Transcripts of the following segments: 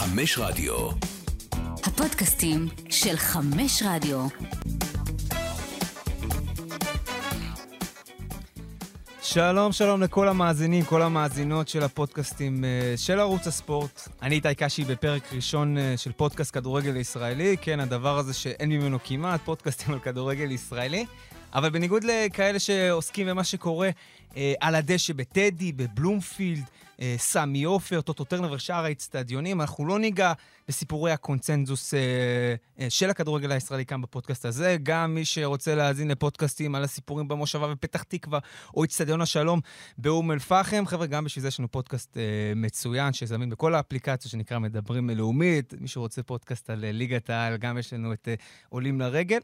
חמש רדיו. הפודקאסטים של חמש רדיו. שלום, שלום לכל המאזינים, כל המאזינות של הפודקאסטים אה, של ערוץ הספורט. אני איתי קשי בפרק ראשון אה, של פודקאסט כדורגל ישראלי. כן, הדבר הזה שאין ממנו כמעט, פודקאסטים על כדורגל ישראלי. אבל בניגוד לכאלה שעוסקים במה שקורה אה, על הדשא בטדי, בבלומפילד, אה, סמי עופר, טוטו טרנר ושאר האצטדיונים, אנחנו לא ניגע בסיפורי הקונצנזוס אה, אה, של הכדורגל הישראלי כאן בפודקאסט הזה. גם מי שרוצה להאזין לפודקאסטים על הסיפורים במושבה בפתח תקווה, או אצטדיון השלום באום אל-פחם, חבר'ה, גם בשביל זה יש לנו פודקאסט אה, מצוין, שזמין בכל האפליקציות שנקרא מדברים לאומית. מי שרוצה פודקאסט על אה, ליגת העל, גם יש לנו את אה, עולים לרגל.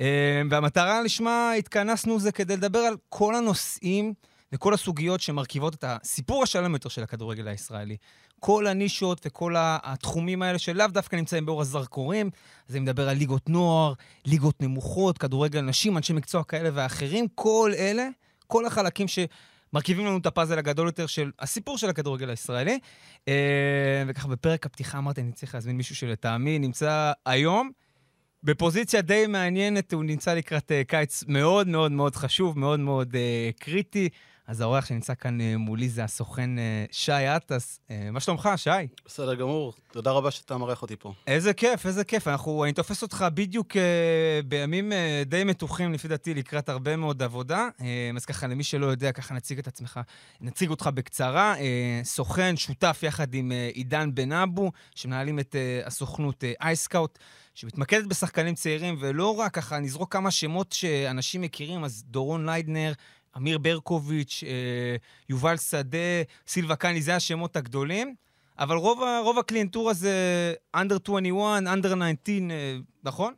אה, והמטרה לשמה התכנסנו זה כדי לדבר על כל הנושאים וכל הסוגיות שמרכיבות את הסיפור השלם יותר של הכדורגל הישראלי. כל הנישות וכל התחומים האלה שלאו דווקא נמצאים באור הזרקורים. אז אני מדבר על ליגות נוער, ליגות נמוכות, כדורגל נשים, אנשי מקצוע כאלה ואחרים. כל אלה, כל החלקים שמרכיבים לנו את הפאזל הגדול יותר של הסיפור של הכדורגל הישראלי. אה, וככה בפרק הפתיחה אמרתי, אני צריך להזמין מישהו שלטעמי נמצא היום. בפוזיציה די מעניינת, הוא נמצא לקראת uh, קיץ מאוד מאוד מאוד חשוב, מאוד מאוד uh, קריטי. אז האורח שנמצא כאן uh, מולי זה הסוכן שי עטס. מה שלומך, שי? בסדר גמור, תודה רבה שאתה מארח אותי פה. איזה כיף, איזה כיף. אנחנו, אני תופס אותך בדיוק בימים די מתוחים, לפי דעתי, לקראת הרבה מאוד עבודה. אז ככה, למי שלא יודע, ככה נציג את עצמך, נציג אותך בקצרה. סוכן, שותף יחד עם עידן בן אבו, שמנהלים את הסוכנות אייסקאוט. שמתמקדת בשחקנים צעירים, ולא רק ככה, נזרוק כמה שמות שאנשים מכירים, אז דורון ליידנר, אמיר ברקוביץ', אה, יובל שדה, סילבה קאני, זה השמות הגדולים. אבל רוב, רוב הקליינטורה זה under 21, under 19, אה, נכון?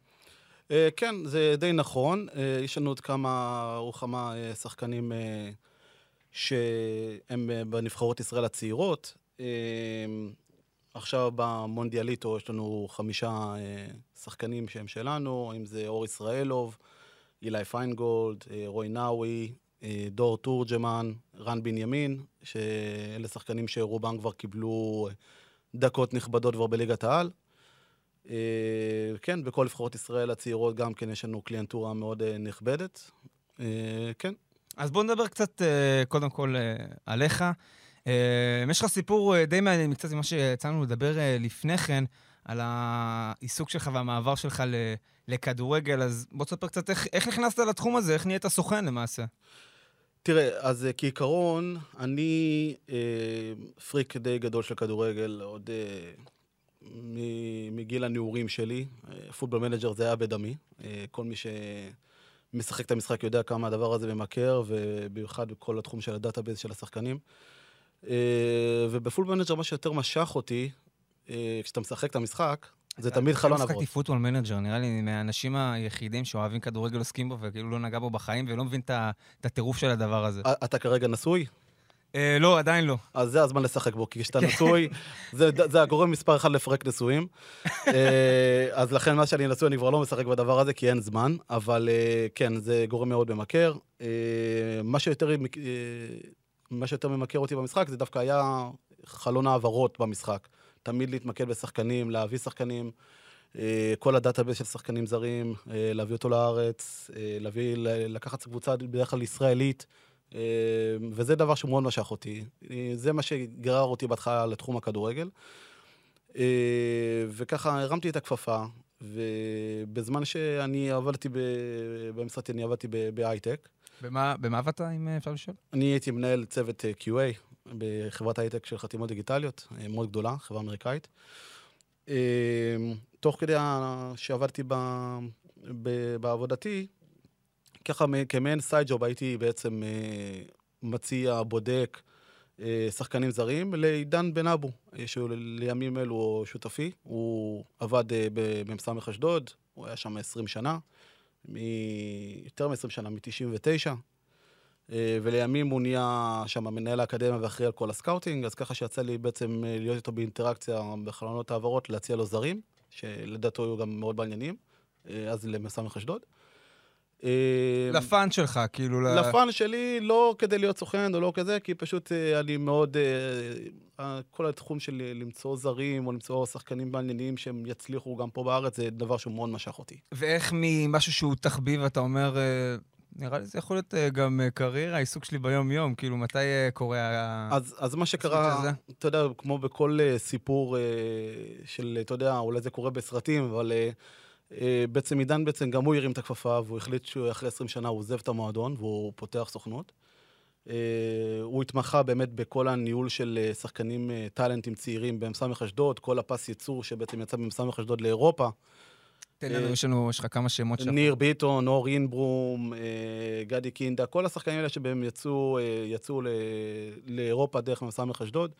אה, כן, זה די נכון. יש לנו עוד כמה וכמה שחקנים שהם בנבחרות ישראל הצעירות. עכשיו במונדיאליטו יש לנו חמישה אה, שחקנים שהם שלנו, אם זה אור ישראלוב, אילי פיינגולד, אה, רוי נאווי, אה, דור תורג'מן, רן בנימין, שאלה שחקנים שרובם כבר קיבלו דקות נכבדות כבר בליגת העל. כן, בכל נבחרות ישראל הצעירות גם כן יש לנו קליינטורה מאוד נכבדת. כן. אז בואו נדבר קצת קודם כל עליך. אה, יש לך סיפור אה, די מעניין, קצת ממה שיצאנו לדבר אה, לפני כן, על העיסוק שלך והמעבר שלך לכדורגל, אז בוא תספר קצת איך, איך נכנסת לתחום הזה, איך נהיית סוכן למעשה. תראה, אז כעיקרון, אני אה, פריק די גדול של כדורגל, עוד אה, מגיל הנעורים שלי. Football Manager זה היה בדמי. אה, כל מי שמשחק את המשחק יודע כמה הדבר הזה ממכר, ובמיוחד בכל התחום של ה database של השחקנים. אה, וב Football Manager מה שיותר משך אותי, אה, כשאתה משחק את המשחק, זה תמיד חלון העברות. לא שיחקתי Football Manager, נראה לי מהאנשים היחידים שאוהבים כדורגל עוסקים בו וכאילו לא נגע בו בחיים ולא מבין את הטירוף של הדבר הזה. אתה כרגע נשוי? אה, לא, עדיין לא. אז זה הזמן לשחק בו, כי כשאתה נשוי, זה הגורם מספר אחד לפירוק נישואים. אז לכן, מאז שאני נשוי, אני כבר לא משחק בדבר הזה, כי אין זמן, אבל כן, זה גורם מאוד ממכר. מה שיותר מה שיותר ממכר אותי במשחק זה דווקא היה חלון העברות במשחק. תמיד להתמקד בשחקנים, להביא שחקנים, אה, כל ה database של שחקנים זרים, אה, להביא אותו לארץ, אה, להביא, לקחת קבוצה בדרך כלל ישראלית, וזה דבר שמאוד משך אותי. זה מה שגרר אותי בהתחלה לתחום הכדורגל. וככה הרמתי את הכפפה, ובזמן שאני עבדתי במשרד, אני עבדתי בהייטק. במה, במה עבדת, אם אפשר לשאול? אני הייתי מנהל צוות אה, QA בחברת הייטק של חתימות דיגיטליות, אה, מאוד גדולה, חברה אמריקאית. אה, תוך כדי שעבדתי בעבודתי, ככה כמעין side job הייתי בעצם מציע, בודק שחקנים זרים לעידן בן אבו, שהוא לימים אלו שותפי. הוא עבד במ"ס אשדוד, הוא היה שם 20 שנה. מיותר מ-20 שנה, מ-99, אה, ולימים הוא נהיה שם מנהל האקדמיה ואחראי על כל ה scouting, אז ככה שיצא לי בעצם אה, להיות איתו באינטראקציה בחלונות העברות, להציע לו זרים, שלדעתו היו גם מאוד בעניינים, אה, אז למ"ס אשדוד. ל fun שלך, כאילו... ל fun שלי, לא כדי להיות סוכן או לא כזה, כי פשוט אני מאוד... אה, כל התחום של למצוא זרים או למצוא שחקנים מעניינים שהם יצליחו גם פה בארץ, זה דבר שהוא מאוד משך אותי. ואיך ממשהו שהוא תחביב, אתה אומר, אה, נראה לי זה יכול להיות אה, גם אה, קריירה, העיסוק שלי ביום-יום, כאילו, מתי אה, קורה ה... אז, אז מה שקרה? אתה יודע, כמו בכל אה, סיפור אה, של, אתה יודע, אולי זה קורה בסרטים, אבל אה, אה, בעצם עידן בעצם, גם הוא הרים את הכפפה, והוא החליט שאחרי 20 שנה הוא עוזב את המועדון, והוא פותח סוכנות. אה, הוא התמחה באמת בכל הניהול של אה, שחקנים אה, טאלנטים צעירים במ"ס אשדוד, כל הפס ייצור שבעצם יצא במ"ס אשדוד לאירופה. תן לנו, אה, יש לנו, יש לך כמה שמות שאנחנו... ניר ביטון, אור אינברום, אה, גדי קינדה, כל השחקנים האלה שבהם יצאו, אה, יצאו לאירופה דרך מ"ס אשדוד.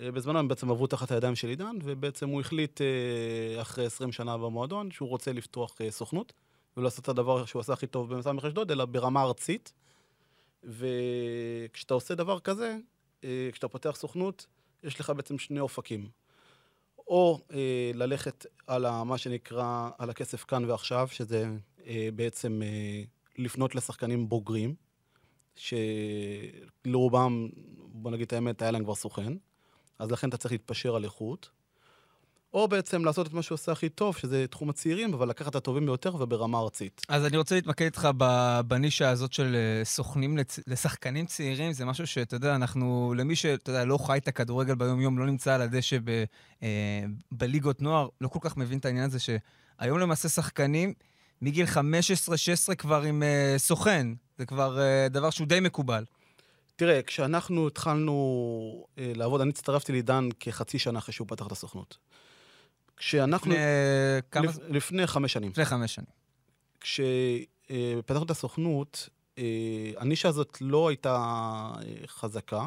אה, בזמנו הם בעצם עברו תחת הידיים של עידן, ובעצם הוא החליט אה, אחרי 20 שנה במועדון שהוא רוצה לפתוח אה, סוכנות, ולעשות את הדבר שהוא עשה הכי טוב במ"ס אשדוד, אלא ברמה ארצית. וכשאתה עושה דבר כזה, כשאתה פותח סוכנות, יש לך בעצם שני אופקים. או אה, ללכת על ה, מה שנקרא, על הכסף כאן ועכשיו, שזה אה, בעצם אה, לפנות לשחקנים בוגרים, שלרובם, בוא נגיד את האמת, היה להם כבר סוכן, אז לכן אתה צריך להתפשר על איכות. או בעצם לעשות את מה שהוא עושה הכי טוב, שזה תחום הצעירים, אבל לקחת את הטובים ביותר וברמה ארצית. אז אני רוצה להתמקד איתך בנישה הזאת של אה, סוכנים לצ... לשחקנים צעירים, זה משהו שאתה יודע, אנחנו, למי שאתה יודע, לא חי את הכדורגל ביום-יום, לא נמצא על הדשא ב... אה, בליגות נוער, לא כל כך מבין את העניין הזה שהיום למעשה שחקנים מגיל 15-16 כבר עם אה, סוכן, זה כבר דבר שהוא די מקובל. תראה, כשאנחנו התחלנו אה, לעבוד, אני הצטרפתי לעידן כחצי שנה אחרי שהוא פתח את הסוכנות. כשאנחנו... לפני אה, כמה... לפ... לפני חמש שנים. לפני חמש שנים. כשפתחנו את הסוכנות, אה, הנישה הזאת לא הייתה אה, חזקה.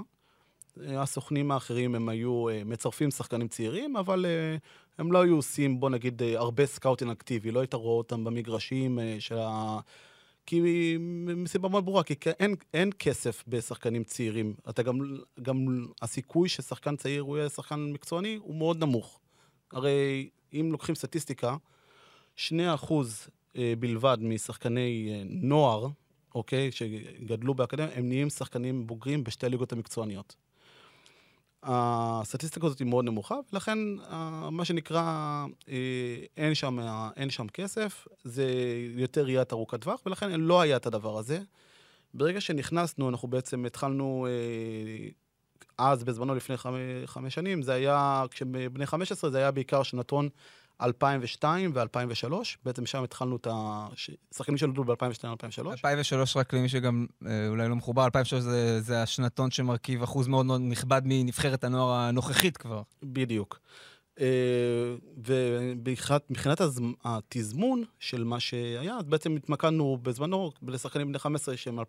אה, הסוכנים האחרים הם היו אה, מצרפים שחקנים צעירים, אבל אה, הם לא היו עושים, בוא נגיד, אה, הרבה scouting אקטיבי. לא היית רואה אותם במגרשים אה, של ה... כי מסיבה מאוד ברורה, כי אין, אין כסף בשחקנים צעירים. אתה גם, גם הסיכוי ששחקן צעיר הוא יהיה שחקן מקצועני הוא מאוד נמוך. הרי אם לוקחים סטטיסטיקה, 2% אה, בלבד משחקני אה, נוער, אוקיי, שגדלו באקדמיה, הם נהיים שחקנים בוגרים בשתי הליגות המקצועניות. הסטטיסטיקה הזאת היא מאוד נמוכה, ולכן אה, מה שנקרא, אה, אין שם, אה, אין שם כסף, זה יותר ראיית ארוכת טווח, ולכן לא היה את הדבר הזה. ברגע שנכנסנו, אנחנו בעצם התחלנו, אז בזמנו לפני חמש, חמש שנים, זה היה, כשבני 15 זה היה בעיקר שנתון 2002 ו-2003, בעצם שם התחלנו את ה... שחקנים שנולדו ב-2002-2003. 2003, רק למי שגם אה, אולי לא מחובר, 2003 זה, זה השנתון שמרכיב אחוז מאוד מאוד נכבד מנבחרת הנוער הנוכחית כבר. בדיוק. אה, ומבחינת התזמון של מה שהיה, אז בעצם התמקדנו בזמנו לשחקנים בני 15 שהם 2002-2003,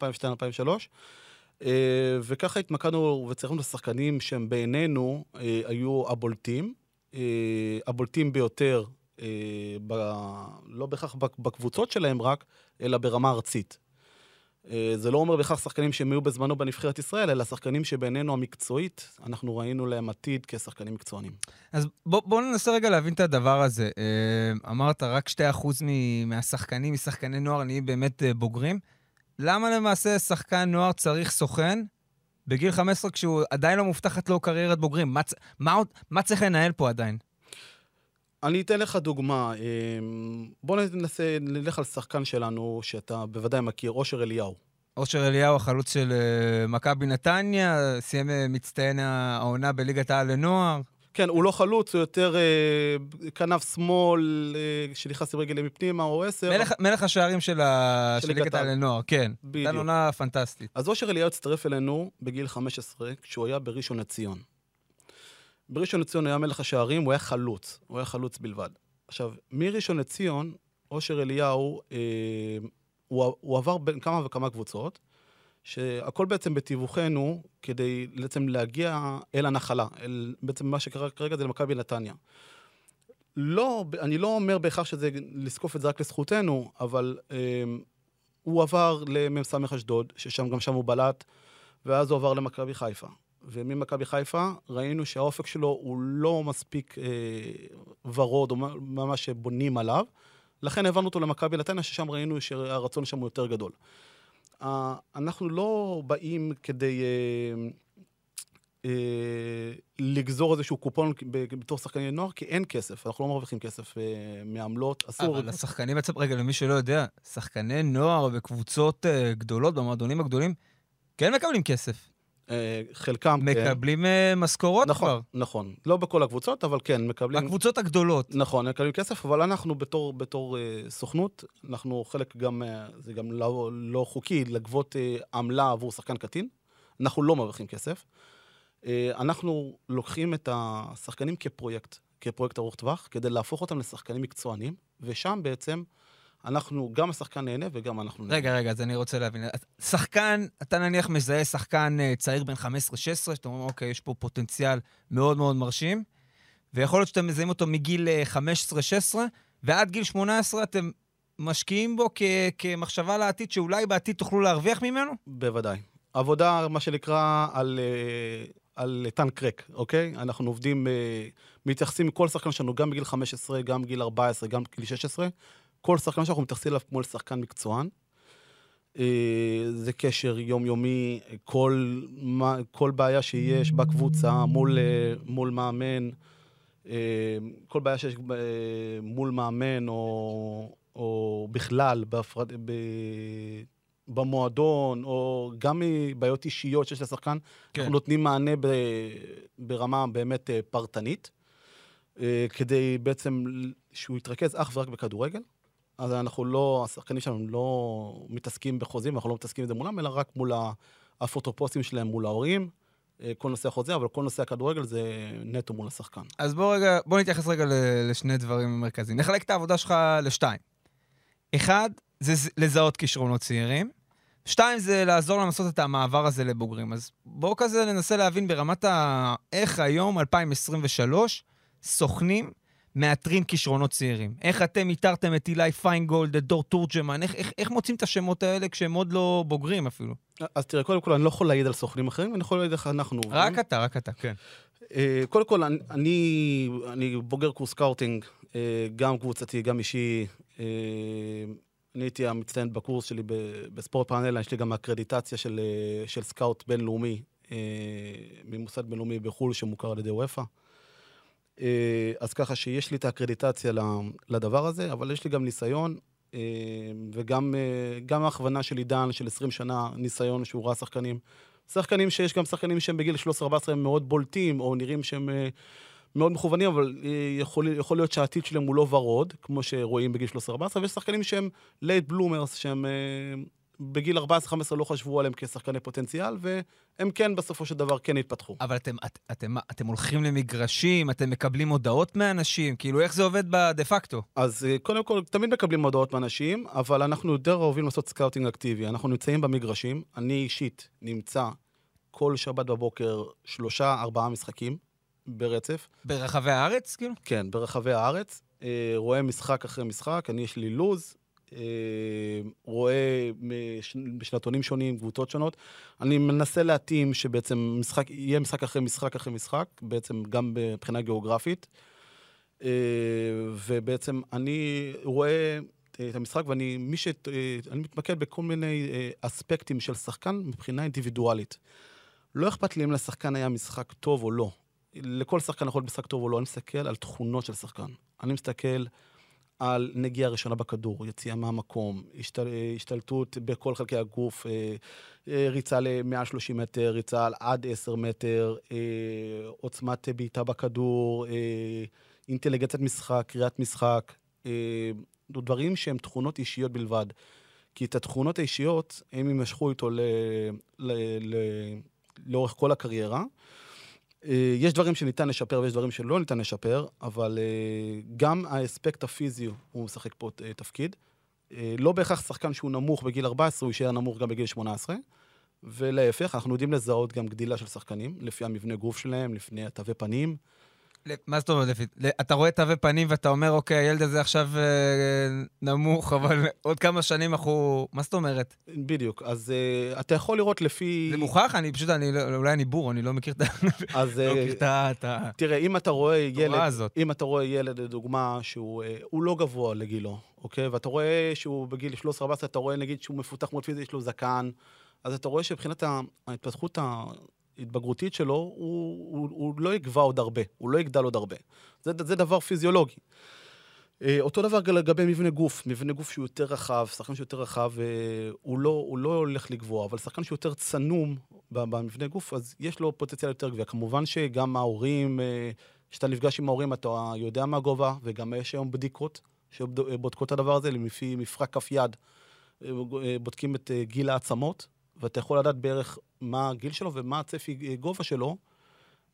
אה, וככה התמקדנו וצריכנו לשחקנים שהם בעינינו היו הבולטים, הבולטים ביותר, אה, ב, לא בהכרח בק- בקבוצות שלהם רק, אלא ברמה ארצית. אה, זה לא אומר בהכרח שחקנים שהם היו בזמנו בנבחרת ישראל, אלא שחקנים שבעינינו המקצועית, אנחנו ראינו להם עתיד כשחקנים מקצוענים. אז בוא, בוא ננסה רגע להבין את הדבר הזה. אה, אמרת, רק 2% מ- מהשחקנים, משחקני נוער, נהיים באמת אה, בוגרים. למה למעשה שחקן נוער צריך סוכן בגיל 15 כשהוא עדיין לא מובטחת לו קריירת בוגרים? מה, מה, מה צריך לנהל פה עדיין? אני אתן לך דוגמה. אה, בוא ננסה, נלך על שחקן שלנו, שאתה בוודאי מכיר, אושר אליהו. אושר אליהו, החלוץ של אה, מכבי נתניה, סיים אה, מצטיין העונה בליגת העל לנוער. כן, הוא לא חלוץ, הוא יותר אה, כנף שמאל, אה, שנכנס עם רגל מפנימה, או עשר. מלך, מלך השערים של, ה... של ליגת העל. לנוער, כן. בדיוק. הייתה עונה פנטסטית. אז אושר אליהו הצטרף אלינו בגיל 15, כשהוא היה בראשון לציון. בראשון לציון היה מלך השערים, הוא היה חלוץ, הוא היה חלוץ בלבד. עכשיו, מראשון לציון, אושר אליהו, אה, הוא, הוא עבר בין כמה וכמה קבוצות, שהכל בעצם בתיווכנו, כדי בעצם להגיע אל הנחלה, אל בעצם מה שקרה כרגע זה למכבי נתניה. לא, אני לא אומר בהכרח שזה, לזקוף את זה רק לזכותנו, אבל אה, הוא עבר למ"ס אשדוד, ששם גם שם הוא בלט, ואז הוא עבר למכבי חיפה. וממכבי חיפה ראינו שהאופק שלו הוא לא מספיק אה, ורוד, או ממש שבונים עליו. לכן העברנו אותו למכבי נתניה, ששם ראינו שהרצון שם הוא יותר גדול. אנחנו לא באים כדי אה, אה, לגזור איזשהו קופון בתור שחקני נוער, כי אין כסף, אנחנו לא מרוויחים כסף אה, מעמלות, אסור. אבל השחקנים עצמם, רגע, למי שלא יודע, שחקני נוער בקבוצות אה, גדולות, במועדונים הגדולים, כן מקבלים כסף. אה, חלקם, כן. מקבלים אה, משכורות נכון, כבר. נכון. לא בכל הקבוצות, אבל כן, מקבלים... בקבוצות הגדולות. נכון, מקבלים כסף, אבל אנחנו בתור, בתור אה, סוכנות, אנחנו חלק גם, אה, זה גם לא, לא חוקי, לגבות אה, עמלה עבור שחקן קטין. אנחנו לא מרוויחים כסף. אה, אנחנו לוקחים את השחקנים כפרויקט, כפרויקט ארוך טווח, כדי להפוך אותם לשחקנים מקצוענים, ושם בעצם אנחנו, גם השחקן נהנה וגם אנחנו נהנה. רגע, רגע, אז אני רוצה להבין. שחקן, אתה נניח מזהה שחקן אה, צעיר בן 15-16, שאתה אומר, אוקיי, יש פה פוטנציאל מאוד מאוד מרשים, ויכול להיות שאתם מזהים אותו מגיל אה, 15-16, ועד גיל 18 אתם משקיעים בו כ- כמחשבה לעתיד, שאולי בעתיד תוכלו להרוויח ממנו? בוודאי. עבודה, מה שנקרא, על, אה, על טנק ריק, אוקיי? אנחנו עובדים, אה, מתייחסים כל שחקן שלנו, גם בגיל 15, גם בגיל 14, גם בגיל 16. כל שחקן שאנחנו מתייחסים אליו כמו לשחקן מקצוען. אה, זה קשר יומיומי, כל, מה- כל בעיה שיש בקבוצה מול, אה, מול מאמן, אה, כל בעיה שיש מול מאמן או, או בכלל בהפרד... ב... במועדון, או גם מבעיות אישיות שיש לשחקן, כן. אנחנו נותנים מענה ב... ברמה באמת פרטנית, כדי בעצם שהוא יתרכז אך ורק בכדורגל. אז אנחנו לא, השחקנים שלנו לא מתעסקים בחוזים, אנחנו לא מתעסקים עם זה מולם, אלא רק מול האפוטרופוסים שלהם, מול ההורים. אה, כל נושא החוזה, אבל כל נושא הכדורגל זה נטו מול השחקן. אז בוא רגע, בוא נתייחס רגע לשני דברים מרכזיים. נחלק את העבודה שלך לשתיים. אחד, זה לזהות כישרונות צעירים. שתיים, זה לעזור להם לעשות את המעבר הזה לבוגרים. אז בואו כזה ננסה להבין ברמת ה... איך היום, 2023, סוכנים מאתרים כישרונות צעירים. איך אתם איתרתם את אילי פיינגולד, את דור תורג'מן, איך, איך, איך מוצאים את השמות האלה כשהם עוד לא בוגרים אפילו? אז תראה, קודם כל, אני לא יכול להעיד על סוכנים אחרים, אני יכול להעיד איך אנחנו עובדים. רק אתה, רק אתה, כן. אה, קודם כל, אני, אני, בוגר קורס scouting, אה, גם קבוצתי, גם אישי. אה, אני הייתי המצטיין בקורס שלי בספורט פאנל, יש לי גם אקרדיטציה של, של scout בינלאומי, ממוסד בינלאומי בחו"ל שמוכר על ידי אופ"א. אה, אז ככה שיש לי את האקרדיטציה לדבר הזה, אבל יש לי גם ניסיון, אה, וגם אה, ההכוונה של עידן, של 20 שנה ניסיון שהוא ראה שחקנים. שחקנים שיש גם שחקנים שהם בגיל 13-14 הם מאוד בולטים, או נראים שהם מאוד מכוונים, אבל יכול, יכול להיות שהעתיד שלהם הוא לא ורוד, כמו שרואים בגיל 13-14, ויש שחקנים שהם late bloomers, שהם בגיל 14-15 לא חשבו עליהם כשחקני פוטנציאל, והם כן בסופו של דבר כן התפתחו. אבל אתם, את, אתם, אתם הולכים למגרשים, אתם מקבלים הודעות מאנשים, כאילו איך זה עובד בדה פקטו? אז אה, קודם כל, תמיד מקבלים הודעות מאנשים, אבל אנחנו יותר אוהבים לעשות scouting אקטיבי. אנחנו נמצאים במגרשים, אני אישית נמצא כל שבת בבוקר שלושה, ארבעה משחקים ברצף. ברחבי הארץ, כאילו? כן, ברחבי הארץ. אה, רואה משחק אחרי משחק, אני יש לי לוז, רואה מש- בשנתונים שונים, קבוצות שונות. אני מנסה להתאים שבעצם משחק, יהיה משחק אחרי משחק אחרי משחק, בעצם גם מבחינה גיאוגרפית. אה, ובעצם אני רואה את המשחק, ואני מי ש... אה, אני מתמקד בכל מיני אה, אספקטים של שחקן מבחינה אינדיבידואלית. לא אכפת לי אם לשחקן היה משחק טוב או לא. לכל שחקן יכול להיות משחק טוב או לא, אני מסתכל על תכונות של שחקן. אני מסתכל על נגיעה ראשונה בכדור, יציאה מהמקום, השתל... השתלטות בכל חלקי הגוף, אה, אה, ריצה ל-130 מטר, ריצה על עד 10 מטר, אה, עוצמת בעיטה בכדור, אינטליגנציית משחק, קריאת משחק, דברים שהם תכונות אישיות בלבד. כי את התכונות האישיות, הם יימשכו איתו ל... ל... ל... לאורך כל הקריירה. אה, יש דברים שניתן לשפר ויש דברים שלא ניתן לשפר, אבל אה, גם האספקט הפיזי הוא משחק פה אה, תפקיד. לא בהכרח שחקן שהוא נמוך בגיל 14, הוא יישאר נמוך גם בגיל 18. ולהפך, אנחנו יודעים לזהות גם גדילה של שחקנים, לפי המבנה גוף שלהם, לפני התווי פנים. מה זאת אומרת, לפי... אתה רואה תווי פנים ואתה אומר, אוקיי, הילד הזה עכשיו אה, נמוך, אבל עוד כמה שנים אנחנו... מה זאת אומרת? בדיוק, אז uh, אתה יכול לראות לפי... זה מוכח? אני פשוט, אני לא- אולי אני בור, אני לא מכיר את ה... אז לא אה. תראה, אם אתה רואה ילד. אם אתה רואה ילד, לדוגמה, שהוא אה, הוא לא גבוה לגילו, אוקיי? ואתה רואה שהוא בגיל 13-14, אתה רואה נגיד שהוא מפותח מאוד פיזי, יש לו זקן, אז אתה רואה שמבחינת ההתפתחות ההתבגרותית שלו, הוא, הוא, הוא לא יגבה עוד הרבה, הוא לא יגדל עוד הרבה. זה, זה דבר פיזיולוגי. אה, אותו דבר לגבי מבנה גוף, מבנה גוף שהוא יותר רחב, שחקן שהוא יותר רחב, אה, הוא לא, הוא לא הולך לגבוה, אבל שחקן שהוא יותר צנום במבנה גוף, אז יש לו פוטנציאל יותר גבוה. כמובן שגם ההורים, אה, כשאתה נפגש עם ההורים, אתה יודע מה הגובה, וגם יש היום בדיקות שבודקות את הדבר הזה, לפי מפרק כף יד, בודקים את גיל העצמות, ואתה יכול לדעת בערך מה הגיל שלו ומה הצפי גובה שלו.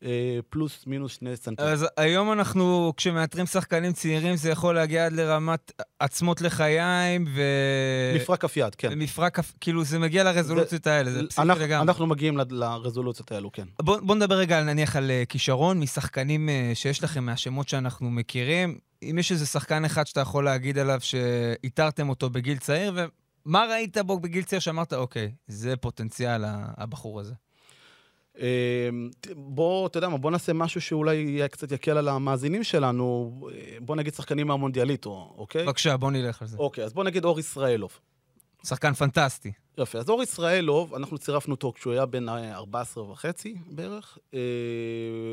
אה, פלוס מינוס שני סנטימטר. אז היום אנחנו, כשמאתרים שחקנים צעירים, זה יכול להגיע עד לרמת עצמות לחיים ו... מפרק כף יד, כן. מפרק כף, כאילו זה מגיע לרזולוציות האלה, זה פסיכי לגמרי. אנחנו מגיעים לרזולוציות האלו, כן. בוא, בוא נדבר רגע נניח על אה, כישרון משחקנים אה, שיש לכם, מהשמות שאנחנו מכירים. אם יש איזה שחקן אחד שאתה יכול להגיד עליו שאיתרתם אותו בגיל צעיר, ומה ראית בו בגיל צעיר שאמרת, אוקיי, זה פוטנציאל הבחור הזה. אמ, בוא, אתה יודע מה, בוא נעשה משהו שאולי קצת יקל על המאזינים שלנו. בוא נגיד שחקנים מהמונדיאליטו, אוקיי? בבקשה, בוא נלך על זה. אוקיי, אז בוא נגיד אור ישראלוב. שחקן פנטסטי. יופי, אז אור ישראלוב, אנחנו צירפנו אותו כשהוא היה בן 14 וחצי בערך. אה,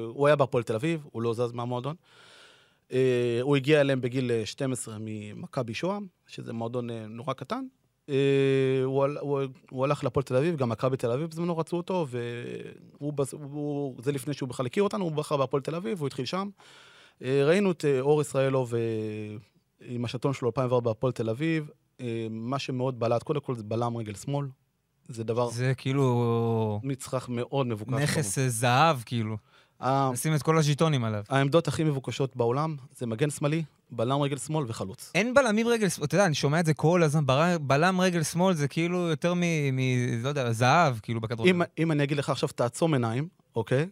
הוא היה בהפועל תל אביב, הוא לא זז מהמועדון. אה, הוא הגיע אליהם בגיל 12 ממכבי שוהם, שזה מועדון אה, נורא קטן. אה, הוא, הוא, הוא הלך לפועל תל אביב, גם מכבי תל אביב בזמנו רצו אותו, וזה לפני שהוא בכלל הכיר אותנו, הוא בחר בהפועל תל אביב, הוא התחיל שם. אה, ראינו את אה, אור ישראלוב עם השעתון שלו 2004 בהפועל תל אביב. מה שמאוד בלט, קודם כל זה בלם רגל שמאל. זה דבר... זה כאילו... מצרך מאוד מבוקש. נכס זהב, כאילו. נשים את כל הז'יטונים עליו. העמדות הכי מבוקשות בעולם זה מגן שמאלי, בלם רגל שמאל וחלוץ. אין בלמים רגל שמאל, אתה יודע, אני שומע את זה כל הזמן, בלם רגל שמאל זה כאילו יותר מ... מ לא יודע, זהב, כאילו בכדורגל. אם, אם אני אגיד לך עכשיו, תעצום עיניים, אוקיי?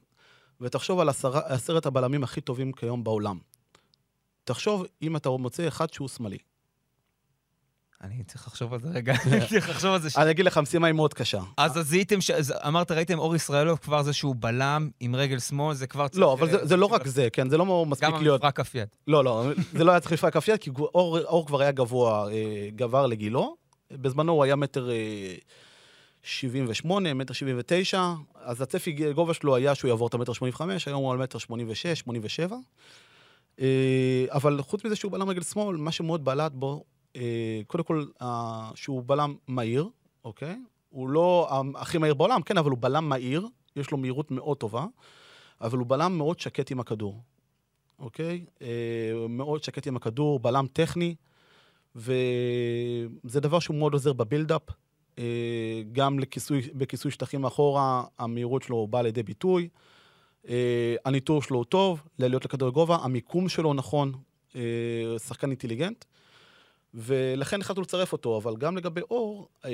ותחשוב על עשר, עשרת הבלמים הכי טובים כיום בעולם. תחשוב אם אתה מוצא אחד שהוא שמאלי. אני צריך לחשוב על זה רגע, אני צריך לחשוב על זה. אני אגיד לך, המשימה היא מאוד קשה. אז זיהיתם, אמרת, ראיתם אור ישראלוב, כבר זה שהוא בלם עם רגל שמאל, זה כבר צריך... לא, אבל זה לא רק זה, כן, זה לא מספיק להיות... גם המפרק כף יד. לא, לא, זה לא היה צריך מפרק כף יד, כי אור כבר היה גבוה, אה, גבר לגילו. בזמנו הוא היה מטר 78, אה, מטר 79, אז הצפי גובה שלו היה שהוא יעבור את המטר 85, היום הוא על מטר 86, 87. אה, אבל חוץ מזה שהוא בלם רגל שמאל, מה שמאוד בלט בו אה, קודם כל, אה, שהוא בלם מהיר, אוקיי? הוא לא הכי מהיר בעולם, כן, אבל הוא בלם מהיר, יש לו מהירות מאוד טובה, אבל הוא בלם מאוד שקט עם הכדור, אוקיי? אה, מאוד שקט עם הכדור, בלם טכני, וזה דבר שהוא מאוד עוזר בבילדאפ. גם לכיסוי, בכיסוי שטחים מאחורה, המהירות שלו באה לידי ביטוי. הניטור שלו הוא טוב, לעליות לכדור גובה, המיקום שלו נכון, שחקן אינטליגנט. ולכן החלטנו לצרף אותו, אבל גם לגבי אור, אה,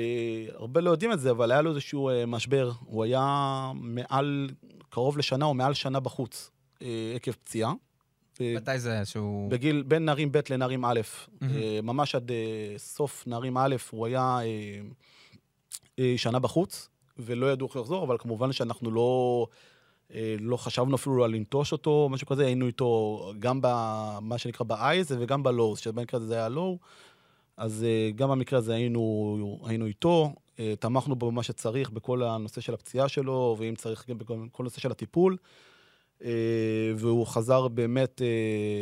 הרבה לא יודעים את זה, אבל היה לו איזשהו אה, משבר. הוא היה מעל, קרוב לשנה או מעל שנה בחוץ, אה, עקב פציעה. מתי זה שהוא... בגיל, בין נערים ב' לנערים א', mm-hmm. אה, ממש עד אה, סוף נערים א', הוא היה אה, אה, שנה בחוץ, ולא ידעו איך לחזור, אבל כמובן שאנחנו לא... אה, לא חשבנו אפילו על לנטוש אותו, משהו כזה, היינו איתו גם במה שנקרא ב-eyes וגם ב-lows, שבמקרה הזה זה היה low, אז אה, גם במקרה הזה היינו, היינו איתו, אה, תמכנו בו במה שצריך, בכל הנושא של הפציעה שלו, ואם צריך גם בכל הנושא של הטיפול. והוא חזר באמת,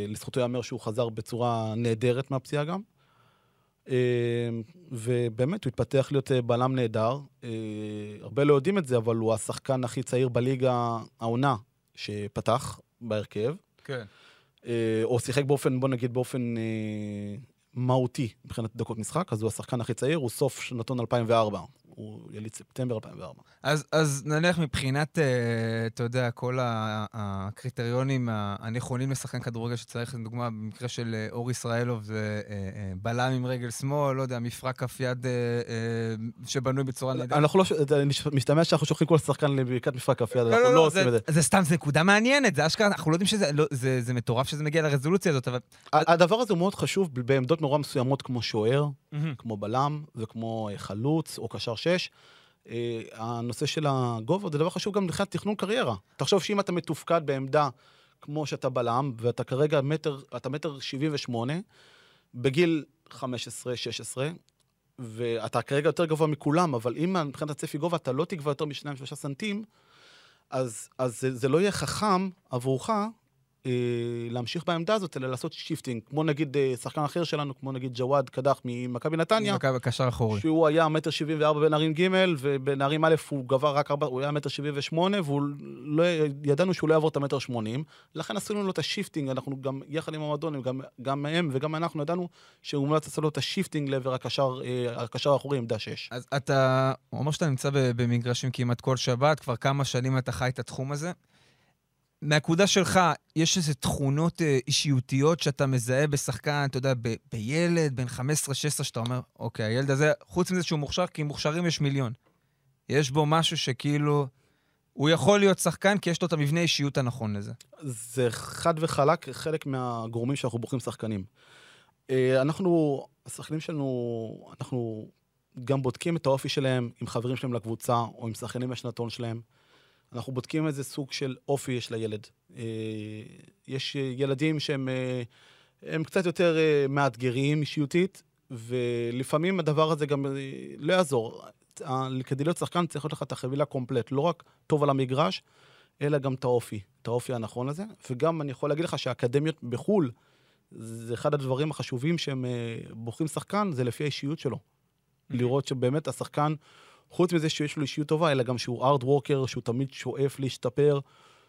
לזכותו ייאמר שהוא חזר בצורה נהדרת מהפציעה גם. ובאמת, הוא התפתח להיות בלם נהדר. הרבה לא יודעים את זה, אבל הוא השחקן הכי צעיר בליגה העונה שפתח בהרכב. כן. או שיחק באופן, בוא נגיד, באופן מהותי מבחינת דקות משחק, אז הוא השחקן הכי צעיר, הוא סוף שנתון 2004. הוא יליד ספטמבר 2004. אז, אז נניח מבחינת, אה, אתה יודע, כל הקריטריונים הנכונים לשחקן כדורגל שצריך, לדוגמה, במקרה של אה, אור ישראלוב זה אה, בלם עם רגל שמאל, לא יודע, מפרק כף יד שבנוי בצורה נהדרת. אנחנו לא, משתמע שאנחנו שולחים כל שחקן לברכת מפרק כף יד, לא, אנחנו לא, לא, לא עושים את זה. זה סתם, זו נקודה מעניינת, זה אשכרה, אנחנו לא יודעים שזה, לא, זה, זה מטורף שזה מגיע לרזולוציה הזאת, אבל... הדבר הזה הוא מאוד חשוב בעמדות נורא מסוימות כמו שוער, כמו בלם וכמו חלוץ או קשר שש. אה, הנושא של הגובה זה דבר חשוב גם מבחינת תכנון קריירה. תחשוב שאם אתה מתופקד בעמדה כמו שאתה בלם, ואתה כרגע מטר, אתה מטר 78, בגיל 15-16, ואתה כרגע יותר גבוה מכולם, אבל אם מבחינת הצפי גובה אתה לא תגבה יותר משניים, שלושה סנטים, אז, אז זה, זה לא יהיה חכם עבורך להמשיך בעמדה הזאת, אלא לעשות shifting. כמו נגיד אה, שחקן אחר שלנו, כמו נגיד ג'וואד קדח ממכבי נתניה, מכבי קשר אחורי. שהוא היה מטר שבעים וארבע בנערים ג' ובנערים א' הוא גבה רק ארבע, הוא היה מטר שבעים ושמונה, והוא לא, ידענו שהוא לא יעבור את המטר שמונים, לכן עשינו לו את ה shifting, אנחנו גם, יחד עם המועדון, גם, גם הם וגם אנחנו ידענו שהוא מומלץ לעשות לו את ה shifting לעבר הקשר, אה, הקשר האחורי, עמדה שש. אז אתה, אומר שאתה נמצא במגרשים כמעט כל שבת, כבר כמה שנים אתה חי את התחום הזה. מהנקודה שלך, יש איזה תכונות אה, אישיותיות שאתה מזהה בשחקן, אתה יודע, ב- בילד, בן 15-16, שאתה אומר, אוקיי, הילד הזה, חוץ מזה שהוא מוכשר, כי מוכשרים יש מיליון. יש בו משהו שכאילו, הוא יכול להיות שחקן כי יש לו את המבנה אישיות הנכון לזה. זה חד וחלק חלק מהגורמים שאנחנו בוחרים שחקנים. אה, אנחנו, השחקנים שלנו, אנחנו גם בודקים את האופי שלהם עם חברים שלהם לקבוצה, או עם שחקנים מהשנתון שלהם. אנחנו בודקים איזה סוג של אופי יש לילד. אה, יש ילדים שהם אה, הם קצת יותר אה, מאתגרים אישיותית, ולפעמים הדבר הזה גם אה, לא יעזור. כדי להיות שחקן צריך להיות לך את החבילה קומפלט, לא רק טוב על המגרש, אלא גם את האופי, את האופי הנכון הזה. וגם אני יכול להגיד לך שהאקדמיות בחו"ל, זה אחד הדברים החשובים שהם אה, בוחרים שחקן, זה לפי האישיות שלו. לראות שבאמת השחקן, חוץ מזה שיש לו אישיות טובה, אלא גם שהוא ארד וורקר, שהוא תמיד שואף להשתפר,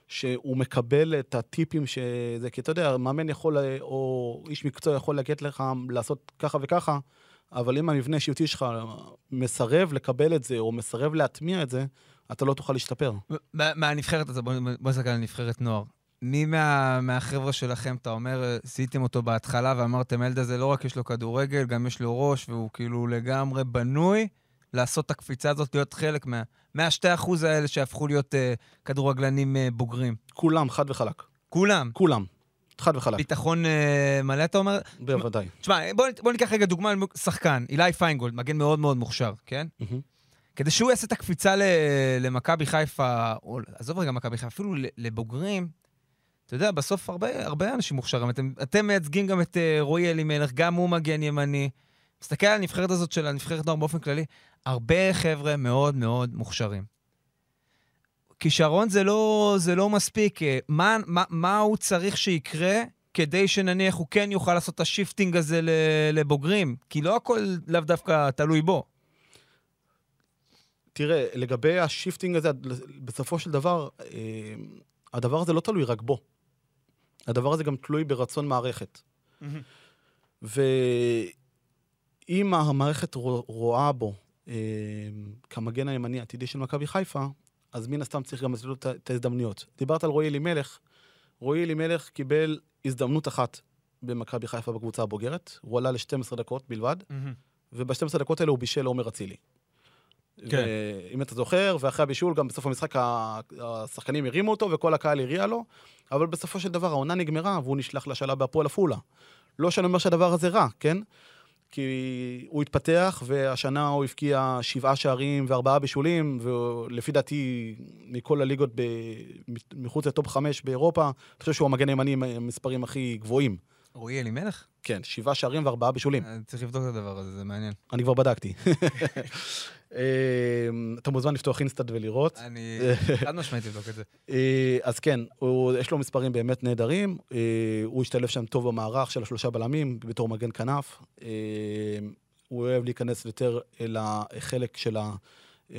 שהוא מקבל את הטיפים שזה, כי אתה יודע, מאמן יכול, או איש מקצוע יכול להגיד לך לעשות ככה וככה, אבל אם המבנה האישיותי שלך מסרב לקבל את זה, או מסרב להטמיע את זה, אתה לא תוכל להשתפר. מה- מהנבחרת הזאת, בוא נסתכל על נבחרת נוער. מי מה, מהחבר'ה שלכם, אתה אומר, זיהיתם אותו בהתחלה ואמרתם, הילד הזה לא רק יש לו כדורגל, גם יש לו ראש, והוא כאילו לגמרי בנוי לעשות את הקפיצה הזאת, להיות חלק מה, מהשתי אחוז האלה שהפכו להיות uh, כדורגלנים uh, בוגרים. כולם, חד וחלק. כולם. כולם. חד וחלק. ביטחון uh, מלא, אתה אומר? בוודאי. תשמע, בוא, בוא ניקח רגע דוגמה, שחקן, אילי פיינגולד, מגן מאוד מאוד מוכשר, כן? מהמם. כדי שהוא יעשה את הקפיצה למכבי חיפה, או עזוב רגע מכבי חיפה, אפילו לבוגרים, אתה יודע, בסוף הרבה, הרבה אנשים מוכשרים. אתם, אתם מייצגים גם את אה, רועי אלימלך, גם הוא מגן ימני. מסתכל על הנבחרת הזאת של הנבחרת נוער באופן כללי, הרבה חבר'ה מאוד מאוד מוכשרים. כישרון זה לא, זה לא מספיק. אה, מה, מה, מה הוא צריך שיקרה כדי שנניח הוא כן יוכל לעשות את ה shifting הזה לבוגרים? כי לא הכל לאו דווקא תלוי בו. תראה, לגבי ה shifting הזה, בסופו של דבר, אה, הדבר הזה לא תלוי רק בו. הדבר הזה גם תלוי ברצון מערכת. ואם המערכת רו- רואה בו כמגן הימני העתידי של מכבי חיפה, אז מן הסתם צריך גם לתת לו את ההזדמנויות. דיברת על רועי אלימלך, רועי אלימלך קיבל הזדמנות אחת במכבי חיפה בקבוצה הבוגרת, הוא עלה ל-12 דקות בלבד, וב-12 דקות האלה הוא בישל עומר אצילי. כן. אם אתה זוכר, ואחרי הבישול, גם בסוף המשחק השחקנים הרימו אותו וכל הקהל הריע לו, אבל בסופו של דבר העונה נגמרה והוא נשלח לשלב בהפועל עפולה. לא שאני אומר שהדבר הזה רע, כן? כי הוא התפתח, והשנה הוא הבקיע שבעה שערים וארבעה בישולים, ולפי דעתי, מכל הליגות ב... מחוץ לטופ חמש באירופה, אני חושב שהוא המגן הימני עם המספרים הכי גבוהים. רועי אלימלך? כן, שבעה שערים וארבעה בישולים. אה, צריך לבדוק את הדבר הזה, זה מעניין. אני כבר בדקתי. אה, אתה מוזמן לפתוח אינסטאט ולראות. אני חד משמעית לבדוק את זה. אה, אז כן, יש לו מספרים באמת נהדרים. אה, הוא השתלב שם טוב במערך של השלושה בלמים, בתור מגן כנף. הוא אוהב להיכנס יותר אל החלק של ה,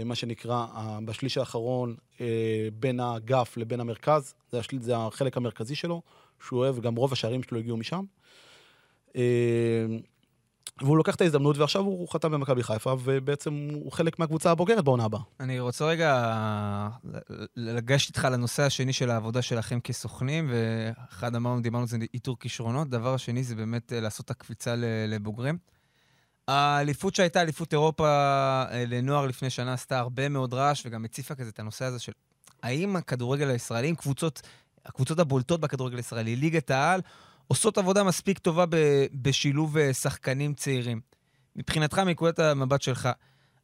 מה שנקרא, בשליש האחרון, אה, בין האגף לבין המרכז. זה, השל, זה החלק המרכזי שלו, שהוא אוהב, גם רוב השערים שלו הגיעו משם. אה, והוא לוקח את ההזדמנות, ועכשיו הוא חתם במכבי חיפה, ובעצם הוא חלק מהקבוצה הבוגרת בעונה הבאה. אני רוצה רגע לגשת איתך לנושא השני של העבודה שלכם כסוכנים, ואחד אמרנו, דיברנו על זה איתור כישרונות, דבר השני זה באמת אה, לעשות את הקפיצה לבוגרים. האליפות שהייתה, אליפות אירופה אה, לנוער לפני שנה, עשתה הרבה מאוד רעש, וגם הציפה כזה את הנושא הזה של האם הכדורגל הישראלי, אם קבוצות, הקבוצות הבולטות בכדורגל הישראלי, ליגת העל, עושות עבודה מספיק טובה ב- בשילוב אה, שחקנים צעירים. מבחינתך, מנקודת המבט שלך,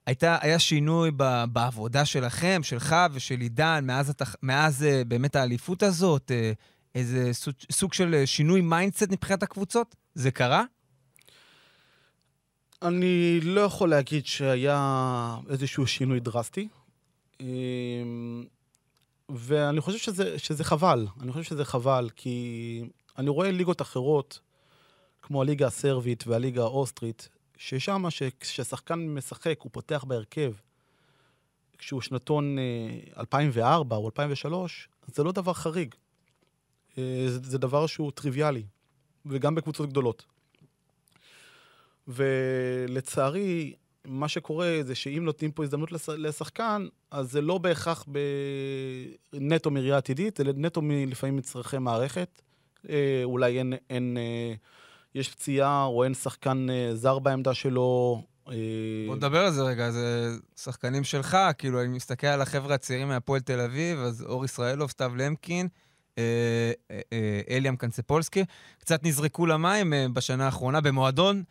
הייתה, היה שינוי ב, בעבודה שלכם, שלך ושל עידן, מאז, התח, מאז אה, באמת האליפות הזאת? איזה סוג, סוג של שינוי mindset מבחינת הקבוצות? זה קרה? אני לא יכול להגיד שהיה איזשהו שינוי דרסטי. אמ, ואני חושב שזה, שזה חבל. אני חושב שזה חבל, כי אני רואה ליגות אחרות, כמו הליגה הסרבית והליגה האוסטרית, ששם, כששחקן משחק, הוא פותח בהרכב, כשהוא שנתון 2004 או 2003, זה לא דבר חריג. זה, זה דבר שהוא טריוויאלי, וגם בקבוצות גדולות. ולצערי, מה שקורה זה שאם נותנים פה הזדמנות לשחקן, אז זה לא בהכרח נטו מראייה עתידית, זה נטו לפעמים מצרכי מערכת. אה, אולי אין, אין, אה, יש פציעה או אין שחקן אה, זר בעמדה שלו. בוא נדבר על זה רגע, זה שחקנים שלך, כאילו, אני מסתכל על החבר'ה הצעירים מהפועל תל אביב, אז אור ישראלוב, סתיו למקין, אליאם קנצפולסקי, קצת נזרקו למים בשנה האחרונה במועדון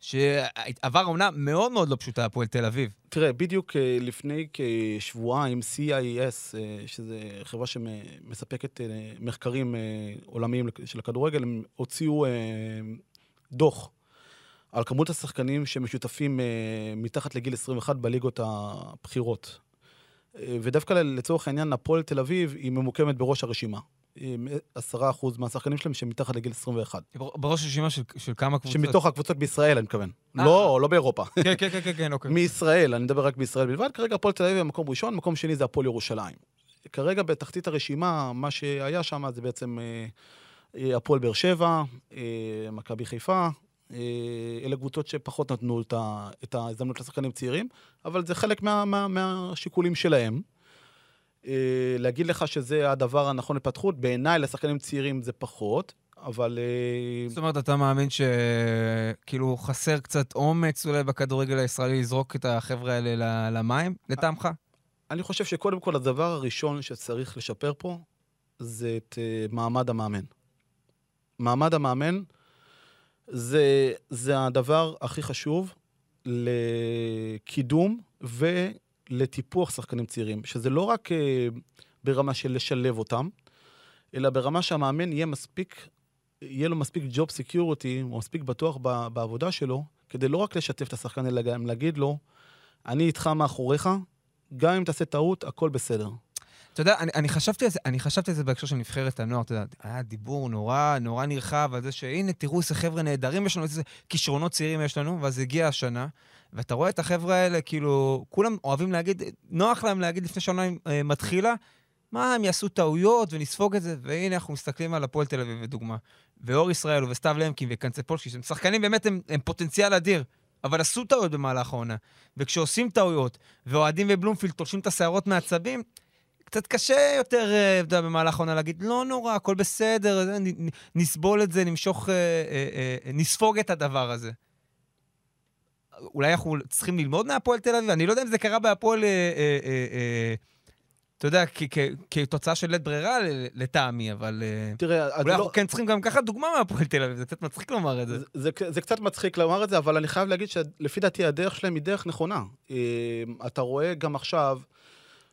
שעבר עונה מאוד מאוד לא פשוטה, הפועל תל אביב. תראה, בדיוק אה, לפני כשבועיים, CIS, אה, שזו חברה שמספקת אה, מחקרים עולמיים של הכדורגל, הם הוציאו דוח על כמות השחקנים שמשותפים מתחת לגיל 21 בליגות הבכירות. ודווקא לצורך העניין, הפועל תל אביב היא ממוקמת בראש הרשימה. עשרה אחוז מהשחקנים שלהם שהם מתחת לגיל 21. בראש רשימה של, של כמה קבוצות? שמתוך הקבוצות בישראל, אני מתכוון. אה. לא, לא באירופה. כן, כן, כן, כן, אוקיי. מישראל, אני מדבר רק בישראל בלבד. כרגע הפועל תל אביב במקום ראשון, מקום שני זה הפועל ירושלים. כרגע בתחתית הרשימה, מה שהיה שם זה בעצם אה, אה, הפועל באר שבע, מכבי חיפה. אלה קבוצות שפחות נתנו את ההזדמנות לשחקנים צעירים, אבל זה חלק מה, מה, מהשיקולים שלהם. אה, להגיד לך שזה הדבר הנכון להתפתחות, בעיניי לשחקנים צעירים זה פחות, אבל... אה, זאת אומרת, אתה מאמין שכאילו חסר קצת אומץ אולי בכדורגל הישראלי לזרוק את החבר'ה האלה למים, לטעמך? אני חושב שקודם כל הדבר הראשון שצריך לשפר פה זה את אה, מעמד המאמן. מעמד המאמן זה, זה הדבר הכי חשוב לקידום ו... לטיפוח שחקנים צעירים, שזה לא רק אה, ברמה של לשלב אותם, אלא ברמה שהמאמן יהיה מספיק, יהיה לו מספיק job security, או מספיק בטוח בעבודה שלו, כדי לא רק לשתף את השחקן, אלא גם להגיד לו, אני איתך מאחוריך, גם אם תעשה טעות, הכל בסדר. אתה יודע, אני, אני, חשבתי על זה, אני חשבתי על זה בהקשר של נבחרת הנוער, אתה יודע, היה דיבור נורא, נורא נרחב על זה שהנה, תראו איזה חבר'ה נהדרים יש לנו, איזה כישרונות צעירים יש לנו, ואז הגיעה השנה, ואתה רואה את החבר'ה האלה, כאילו, כולם אוהבים להגיד, נוח להם להגיד לפני שנה אה, מתחילה, מה, הם יעשו טעויות ונספוג את זה, והנה אנחנו מסתכלים על הפועל תל אביב, לדוגמה. ואור ישראל וסתיו למקין וקנצפולשי, שהם שחקנים באמת, הם, הם פוטנציאל אדיר, אבל עשו טעויות במהלך העונה. וכשעושים טעויות, ואוהדים ובלומפילד תולשים את השערות מעצבים, קצת קשה יותר, אה, אתה יודע, במהלך העונה להגיד, לא נורא, הכל בסדר, נסבול את זה, נמשוך, אה, אה, נספוג את הדבר הזה. אולי אנחנו צריכים ללמוד מהפועל תל אביב? אני לא יודע אם זה קרה בהפועל, אתה יודע, כתוצאה של לית ברירה לטעמי, אבל... תראה, אולי לא... אנחנו כן צריכים גם לקחת דוגמה מהפועל תל אביב, זה קצת מצחיק לומר את זה. זה, זה. זה קצת מצחיק לומר את זה, אבל אני חייב להגיד שלפי דעתי הדרך שלהם היא דרך נכונה. אתה רואה גם עכשיו...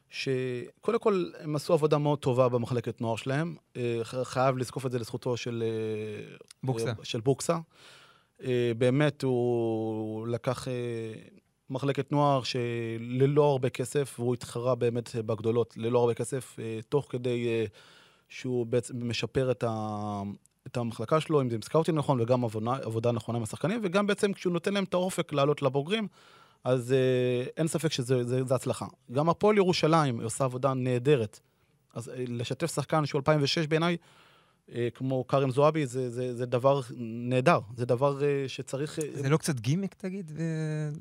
שקודם כל, הם עשו עבודה מאוד טובה במחלקת נוער שלהם. אה, חייב לזקוף את זה לזכותו של... אה, בוקסה. של בוקסה. אה, באמת, הוא לקח מחלקת נוער שללא הרבה כסף, והוא התחרה באמת בגדולות ללא הרבה כסף, תוך כדי שהוא בעצם משפר את, ה... את המחלקה שלו, אם זה עם סקאוטים נכון, וגם עבודה, עבודה נכונה עם השחקנים, וגם בעצם כשהוא נותן להם את האופק לעלות לבוגרים, אז אה, אין ספק שזה זה, זה הצלחה. גם הפועל ירושלים עושה עבודה נהדרת. אז אה, לשתף שחקן שהוא 2006 בעיניי, אה, כמו כרם זועבי, זה, זה, זה דבר נהדר. זה דבר אה, שצריך... אה, זה לא קצת גימיק, תגיד, אה,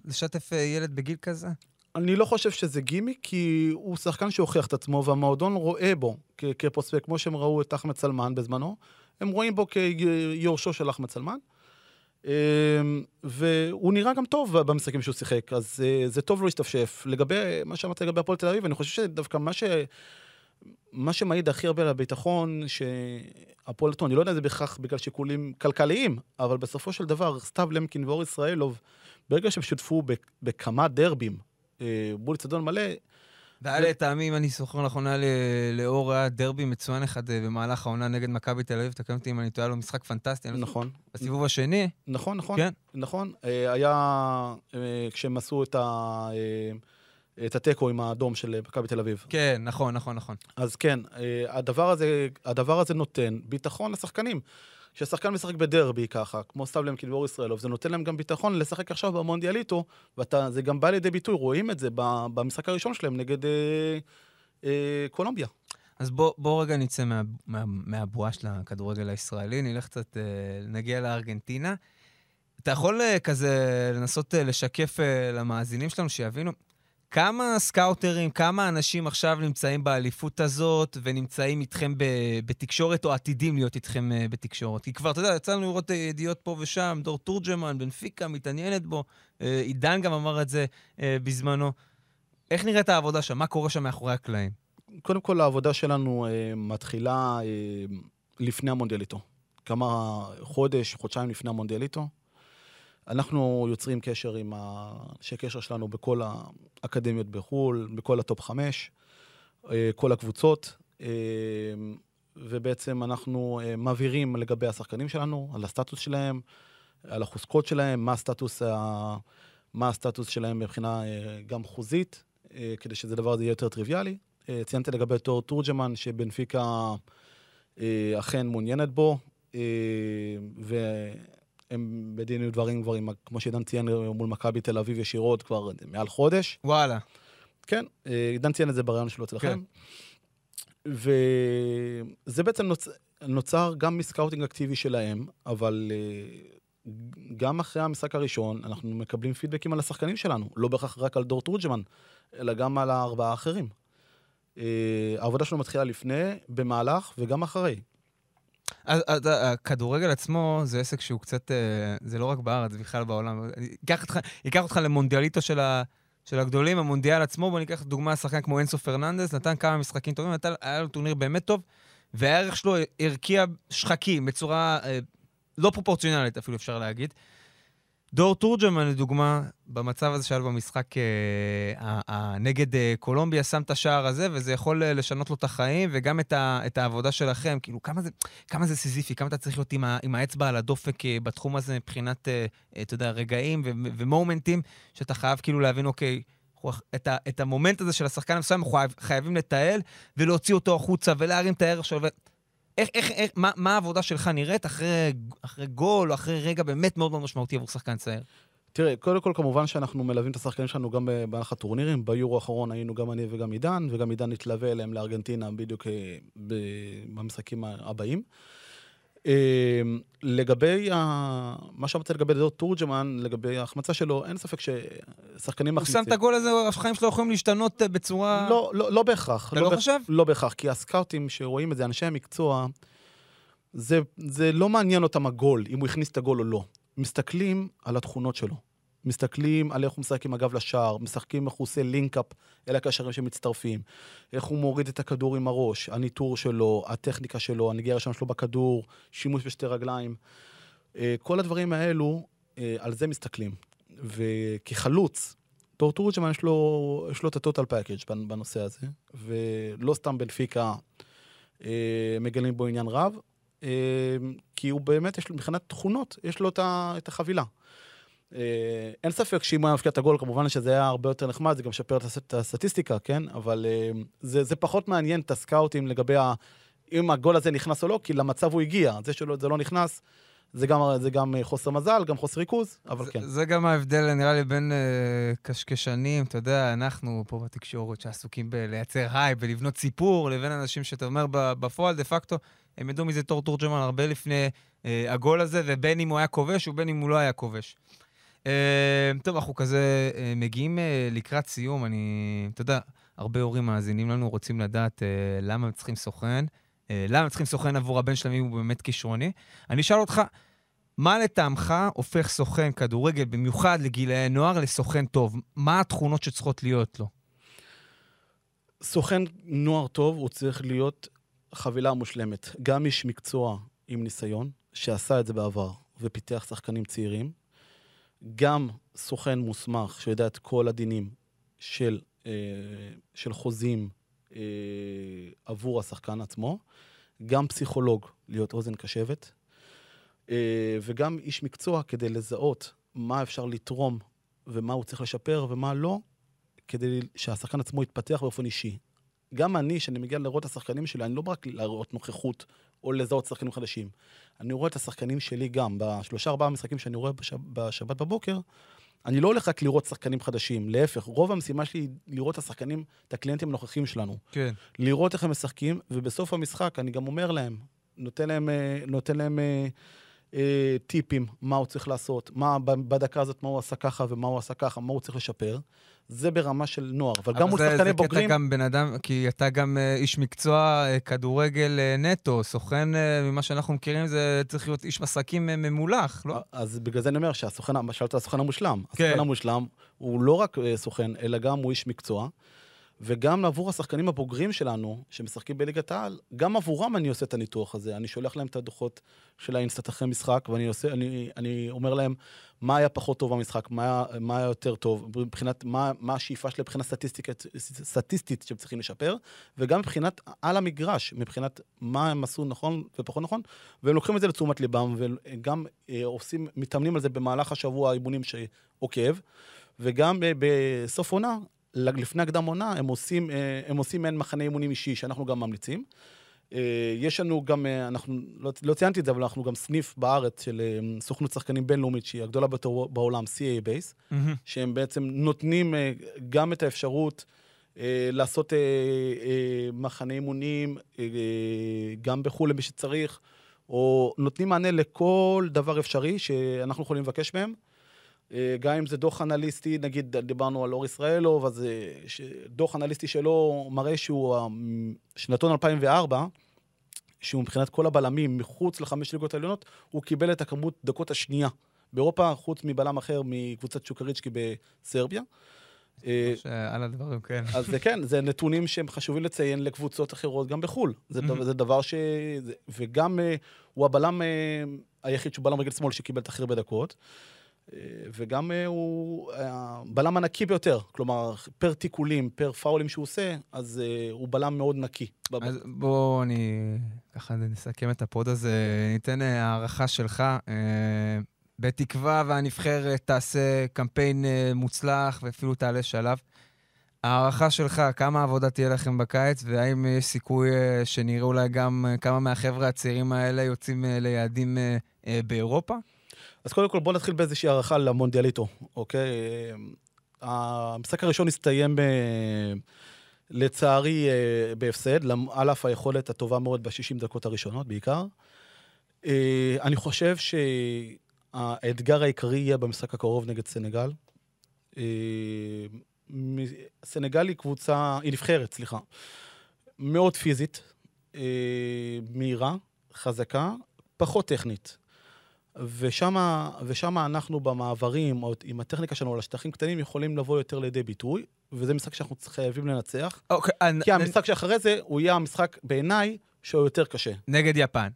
לשתף אה, ילד בגיל כזה? אני לא חושב שזה גימיק, כי הוא שחקן שהוכיח את עצמו, והמועדון רואה בו כפרוספקט, כמו שהם ראו את אחמד סלמן בזמנו, הם רואים בו כיורשו של אחמד סלמן. אמ, והוא נראה גם טוב במשחקים שהוא שיחק, אז אה, זה טוב לו להשתפשף. לגבי מה שאמרת לגבי הפועל תל אביב, אני חושב שדווקא מה ש... מה שמעיד הכי הרבה על הביטחון, שהפועל אביב, אני לא יודע אם זה בהכרח בגלל שיקולים כלכליים, אבל בסופו של דבר, סתיו למקין ואור ישראלוב, ברגע שהם שותפו בכמה דרבים אה, מול אצטדיון מלא, והיה לטעמי, אם אני זוכר נכון, היה לאור היה דרבי מצוין אחד אה, במהלך העונה נגד מכבי תל אביב, תקן אותי אם אני טועה, היה לו משחק פנטסטי. נכון. בסיבוב השני. נכון, נכון. כן. נכון. אה, היה, אה, כשהם עשו את ה... את התיקו עם האדום של מכבי תל אביב. כן, נכון, נכון, נכון. אז כן, הדבר הזה, הדבר הזה נותן ביטחון לשחקנים. כששחקן משחק בדרבי ככה, כמו סטבלם קידבור ישראלוב, זה נותן להם גם ביטחון לשחק עכשיו במונדיאליטו, וזה גם בא לידי ביטוי, רואים את זה במשחק הראשון שלהם נגד אה, אה, קולומביה. אז בוא, בוא רגע נצא מה, מה, מהבועה של הכדורגל הישראלי, נלך קצת, אה, נגיע לארגנטינה. אתה יכול אה, כזה לנסות אה, לשקף אה, למאזינים שלנו, שיבינו, כמה סקאוטרים, כמה אנשים עכשיו נמצאים באליפות הזאת ונמצאים איתכם בתקשורת או עתידים להיות איתכם אה, בתקשורת? כי כבר, אתה יודע, יצא לנו לראות אה, ידיעות פה ושם, דור תורג'מן, בנפיקה, מתעניינת בו. אה, עידן גם אמר את זה בזמנו. איך נראית העבודה שם? מה קורה שם מאחורי הקלעים? קודם כל, העבודה שלנו מתחילה לפני המונדיאליטו. כמה חודש, חודשיים לפני המונדיאליטו. אנחנו יוצרים קשר עם אנשי קשר שלנו בכל האקדמיות בחו"ל, בכל ה top חמש, אה, כל הקבוצות, אה, ובעצם אנחנו אה, מבהירים לגבי השחקנים שלנו, על הסטטוס שלהם, על החוזקות שלהם, מה הסטטוס, ה... מה הסטטוס שלהם מבחינה גם חוזית, כדי שזה דבר הזה יהיה יותר טריוויאלי. ציינתי לגבי תור תורג'מן, שבנפיקה אכן מעוניינת בו, ו... הם בדין ודברים כבר, עם, כמו שעידן ציין, מול מכבי תל אביב ישירות כבר מעל חודש. וואלה. כן, אה, עידן ציין את זה ברעיון שלו אצלכם. כן. וזה בעצם נוצ... נוצר גם מסקאוטינג אקטיבי שלהם, אבל אה, גם אחרי המשחק הראשון, אנחנו מקבלים פידבקים על השחקנים שלנו, לא בהכרח רק על דור תורג'מן, אלא גם על הארבעה האחרים. אה, העבודה שלנו מתחילה לפני, במהלך וגם אחרי. הכדורגל עצמו זה עסק שהוא קצת, אה, זה לא רק בארץ, זה בכלל בעולם. ייקח אותך למונדיאליטו של, ה, של הגדולים, המונדיאל עצמו, בוא ניקח דוגמה, שחקן כמו אנסו פרננדס, נתן כמה משחקים טובים, נתן, היה לו טורניר באמת טוב, והערך שלו הרקיע שחקים בצורה אה, לא פרופורציונלית, אפילו אפשר להגיד. דור תורג'מן, לדוגמה, במצב הזה שהיה במשחק אה, נגד אה, קולומביה, שם את השער הזה, וזה יכול אה, לשנות לו את החיים, וגם את, ה, את העבודה שלכם. כאילו, כמה זה, כמה זה סיזיפי, כמה אתה צריך להיות עם, ה, עם האצבע על הדופק בתחום הזה מבחינת, אתה יודע, רגעים ו, ומומנטים, שאתה חייב כאילו להבין, אוקיי, את, ה, את המומנט הזה של השחקן המסוים, אנחנו חייבים לתעל ולהוציא אותו החוצה ולהרים את הערך שלו. איך, איך, איך, מה, מה העבודה שלך נראית אחרי, אחרי גול אחרי רגע באמת מאוד מאוד משמעותי עבור שחקן צעיר? תראה, קודם כל, כמובן שאנחנו מלווים את השחקנים שלנו גם במהלך הטורנירים. ביורו האחרון היינו גם אני וגם עידן, וגם עידן התלווה אליהם לארגנטינה בדיוק אה, במשחקים הבאים. אמ, לגבי ה... מה שאמרת לגבי דודו תורג'מן, לגבי ההחמצה שלו, אין ספק ששחקנים מחמיצים. הוא שם את הגול הזה, החיים שלו יכולים להשתנות אה, בצורה... לא, לא, לא בהכרח. אתה לא, לא חושב? לא בהכרח, כי הסקאוטים שרואים את זה, אנשי המקצוע, זה, זה לא מעניין אותם הגול, אם הוא הכניס את הגול או לא. מסתכלים על התכונות שלו. מסתכלים על איך הוא משחק עם הגב לשער, משחקים איך הוא עושה link-up אל הקשרים שמצטרפים, איך הוא מוריד את הכדור עם הראש, הניתור שלו, הטכניקה שלו, הנגיעה הראשונה שלו בכדור, שימוש בשתי רגליים. אה, כל הדברים האלו, אה, על זה מסתכלים. וכחלוץ, דור תורג'מן יש יש לו את ה total package בנושא הזה, ולא סתם בנפיקה אה, מגלים בו עניין רב, כי הוא באמת, יש מבחינת תכונות, יש לו את החבילה. אה, אין ספק שאם הוא היה מפקיע את הגול, כמובן שזה היה הרבה יותר נחמד, זה גם משפר את הסטטיסטיקה, כן? אבל אה, זה, זה פחות מעניין את הסקאוטים לגבי ה... אם הגול הזה נכנס או לא, כי למצב הוא הגיע. זה שזה לא נכנס, זה גם, זה גם חוסר מזל, גם חוסר ריכוז, אבל זה, כן. זה גם ההבדל, נראה לי, בין אה, קשקשנים, אתה יודע, אנחנו פה בתקשורת שעסוקים בלייצר הייפ ולבנות סיפור, לבין אנשים שאתה אומר בפועל, דה פקטו, הם ידעו מזה תור תורג'מן הרבה לפני uh, הגול הזה, ובין אם הוא היה כובש ובין אם הוא לא היה כובש. אה, טוב, אנחנו כזה אה, מגיעים אה, לקראת סיום. אני, אתה יודע, הרבה הורים מאזינים לנו, רוצים לדעת למה הם צריכים סוכן, למה הם צריכים סוכן עבור הבן שלהם אם הוא באמת כישרוני. אני אשאל אותך, מה לטעמך הופך סוכן כדורגל, במיוחד לגילאי נוער, לסוכן טוב? מה התכונות שצריכות להיות לו? סוכן נוער טוב, הוא צריך להיות חבילה מושלמת. גם איש מקצוע עם ניסיון, שעשה את זה בעבר ופיתח שחקנים צעירים, גם סוכן מוסמך שיודע את כל הדינים של, אה, של חוזים אה, עבור השחקן עצמו, גם פסיכולוג להיות אוזן קשבת, אה, וגם איש מקצוע כדי לזהות מה אפשר לתרום ומה הוא צריך לשפר ומה לא, כדי שהשחקן עצמו יתפתח באופן אישי. גם אני, כשאני מגיע לראות את השחקנים שלי, אני לא רק להראות נוכחות או לזהות שחקנים חדשים. אני רואה את השחקנים שלי גם. בשלושה ארבעה משחקים שאני רואה בשב, בשבת בבוקר, אני לא הולך רק לראות שחקנים חדשים, להפך, רוב המשימה שלי היא לראות את השחקנים, את הקליינטים הנוכחים שלנו. כן. לראות איך הם משחקים, ובסוף המשחק אני גם אומר להם, נותן להם, אה, נותן להם אה, טיפים, מה הוא צריך לעשות, מה בדקה הזאת, מה הוא עשה ככה ומה הוא עשה ככה, מה הוא צריך לשפר. זה ברמה של נוער, אבל גם מול שחקני בוגרים... אבל זה קטע גם בן אדם, כי אתה גם אה, איש מקצוע, אה, כדורגל אה, נטו, סוכן, ממה שאנחנו מכירים, זה צריך להיות איש מסקים ממולח, לא? אז בגלל זה אני אומר שהסוכן, שאלת על הסוכן המושלם. כן. הסוכן המושלם הוא לא רק סוכן, אלא גם הוא איש מקצוע. וגם עבור השחקנים הבוגרים שלנו, שמשחקים בליגת העל, גם עבורם אני עושה את הניתוח הזה. אני שולח להם את הדוחות של האינסטאט אחרי משחק, ואני עושה, אני, אני אומר להם מה היה פחות טוב במשחק, מה מה היה יותר טוב, מבחינת, מה, מה השאיפה שלהם מבחינה סטטיסטית, סטטיסטית שהם צריכים לשפר, וגם מבחינת על המגרש, מבחינת מה הם עשו נכון ופחות נכון, והם לוקחים את זה לתשומת ליבם, וגם אה, עושים, מתאמנים על זה במהלך השבוע האימונים שעוקב, וגם אה, בסוף עונה, לפני הקדם עונה, הם עושים, אה, הם עושים מעין מחנה אימונים אישי, שאנחנו גם ממליצים. אה, יש לנו גם, אה, אנחנו, לא, לא ציינתי את זה, אבל אנחנו גם סניף בארץ של סוכנות שחקנים בינלאומית, שהיא הגדולה ביותר בעולם, CA Base, mm-hmm. שהם בעצם נותנים גם את האפשרות לעשות מחנה אימונים, גם בחו"ל למי שצריך, או נותנים מענה לכל דבר אפשרי שאנחנו יכולים לבקש מהם. אה, גם אם זה דוח אנליסטי, נגיד דיברנו על אור ישראלוב, אז אה, דוח אנליסטי שלו מראה שהוא שנתון 2004, שהוא מבחינת כל הבלמים מחוץ לחמש ליגות העליונות, הוא קיבל את הכמות דקות השנייה. באירופה, חוץ מבלם אחר מקבוצת שוקריצ'קי בסרביה. אה, על הדברים, כן. אז זה כן, זה נתונים שהם חשובים לציין לקבוצות אחרות גם בחו"ל. זה, דבר, זה דבר ש... וגם הוא הבלם היחיד שהוא בלם רגל שמאל שקיבל את הכי הרבה דקות. אה, וגם אה, הוא בלם הנקי ביותר, כלומר, פר תיקולים, פר פאולים שהוא עושה, אז אה, הוא בלם מאוד נקי. אז בואו אני ככה נסכם את הפוד הזה, ניתן הערכה שלך. בתקווה והנבחרת תעשה קמפיין מוצלח ואפילו תעלה שלב. הערכה שלך, כמה עבודה תהיה לכם בקיץ, והאם יש סיכוי שנראה אולי גם כמה מהחבר'ה הצעירים האלה יוצאים ליעדים באירופה? אז קודם כל בוא נתחיל באיזושהי הערכה למונדיאליטו, אוקיי? המשחק הראשון הסתיים ב... לצערי אה, בהפסד, על אף היכולת הטובה מאוד ב-60 דקות הראשונות בעיקר. אה, אני חושב שהאתגר העיקרי יהיה במשחק הקרוב נגד סנגל. אה, סנגל היא קבוצה, היא נבחרת, סליחה, מאוד פיזית, מהירה, חזקה, פחות טכנית. ושם, אנחנו במעברים, או עם הטכניקה שלנו על השטחים קטנים, יכולים לבוא יותר לידי ביטוי, וזה משחק שאנחנו חייבים לנצח. אוקיי, כי אני... המשחק שאחרי זה, הוא יהיה המשחק, בעיניי, שהוא יותר קשה. נגד יפן.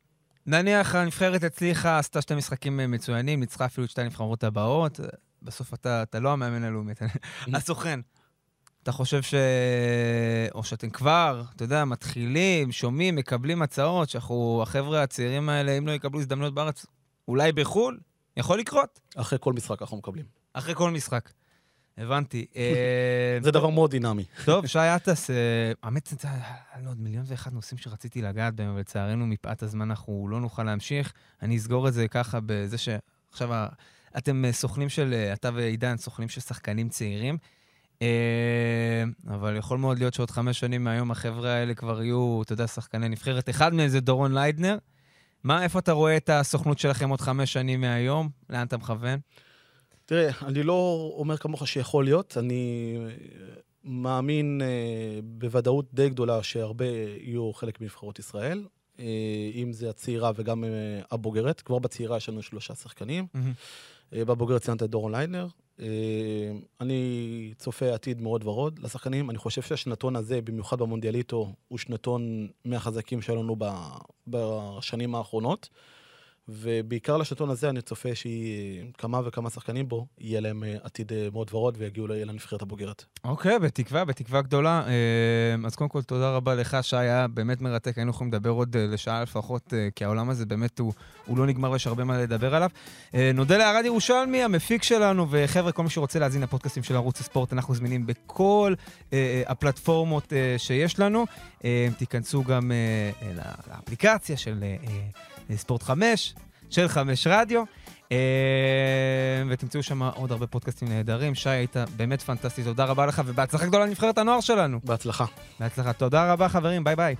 נניח הנבחרת הצליחה, עשתה שתי משחקים מצוינים, ניצחה אפילו את שתי הנבחרות הבאות, בסוף אתה, אתה לא המאמן הלאומי, אתה הסוכן. אתה חושב ש... או שאתם כבר, אתה יודע, מתחילים, שומעים, מקבלים הצעות, שאנחנו, החבר'ה הצעירים האלה, אם לא יקבלו הזדמנויות בארץ, אולי בחו"ל, יכול לקרות. אחרי כל משחק אנחנו מקבלים. אחרי כל משחק. הבנתי. אה, זה דבר מאוד דינמי. טוב, שי עטס, אה, האמת, זה היה עוד מיליון ואחד נושאים שרציתי לגעת בהם, אבל לצערנו, מפאת הזמן אנחנו לא נוכל להמשיך. אני אסגור את זה ככה בזה שעכשיו אתם אה, סוכנים של, אתה ועידן, סוכנים של שחקנים צעירים. אבל יכול מאוד להיות שעוד חמש שנים מהיום החבר'ה האלה כבר יהיו, אתה יודע, שחקני נבחרת. אחד מהם זה דורון ליידנר. מה, איפה אתה רואה את הסוכנות שלכם עוד חמש שנים מהיום? לאן אתה מכוון? תראה, אני לא אומר כמוך שיכול להיות, אני מאמין אה, בוודאות די גדולה שהרבה יהיו חלק מנבחרות ישראל, אה, אם זה הצעירה וגם אה, הבוגרת. כבר בצעירה יש לנו שלושה שחקנים. Mm-hmm. אה, בבוגרת ציינת את דורון ליינר. אה, אני צופה עתיד מאוד ורוד לשחקנים. אני חושב שהשנתון הזה, במיוחד במונדיאליטו, הוא שנתון מהחזקים שלנו בשנים האחרונות. ובעיקר לשנתון הזה אני צופה שכמה וכמה שחקנים בו, יהיה להם אה, עתיד אה, מאוד ורוד ויגיעו לנבחרת הבוגרת. אוקיי, בתקווה, בתקווה גדולה. אה, אז קודם כל, תודה רבה לך, שי, היה באמת מרתק. היינו יכולים לדבר עוד לשעה לפחות, כי העולם הזה באמת הוא, הוא לא נגמר ויש הרבה מה לדבר עליו. נודה לערד ירושלמי, המפיק שלנו, וחבר'ה, כל מי שרוצה להאזין לפודקאסטים של ערוץ הספורט, אנחנו זמינים בכל הפלטפורמות שיש לנו. תיכנסו גם לאפליקציה של... ספורט 5, של 5 רדיו. אה, ותמצאו שם עוד הרבה פודקאסטים נהדרים. שי, היית באמת פנטסטי, תודה רבה לך, ובהצלחה גדולה לנבחרת הנוער שלנו. בהצלחה. בהצלחה. תודה רבה, חברים, ביי ביי.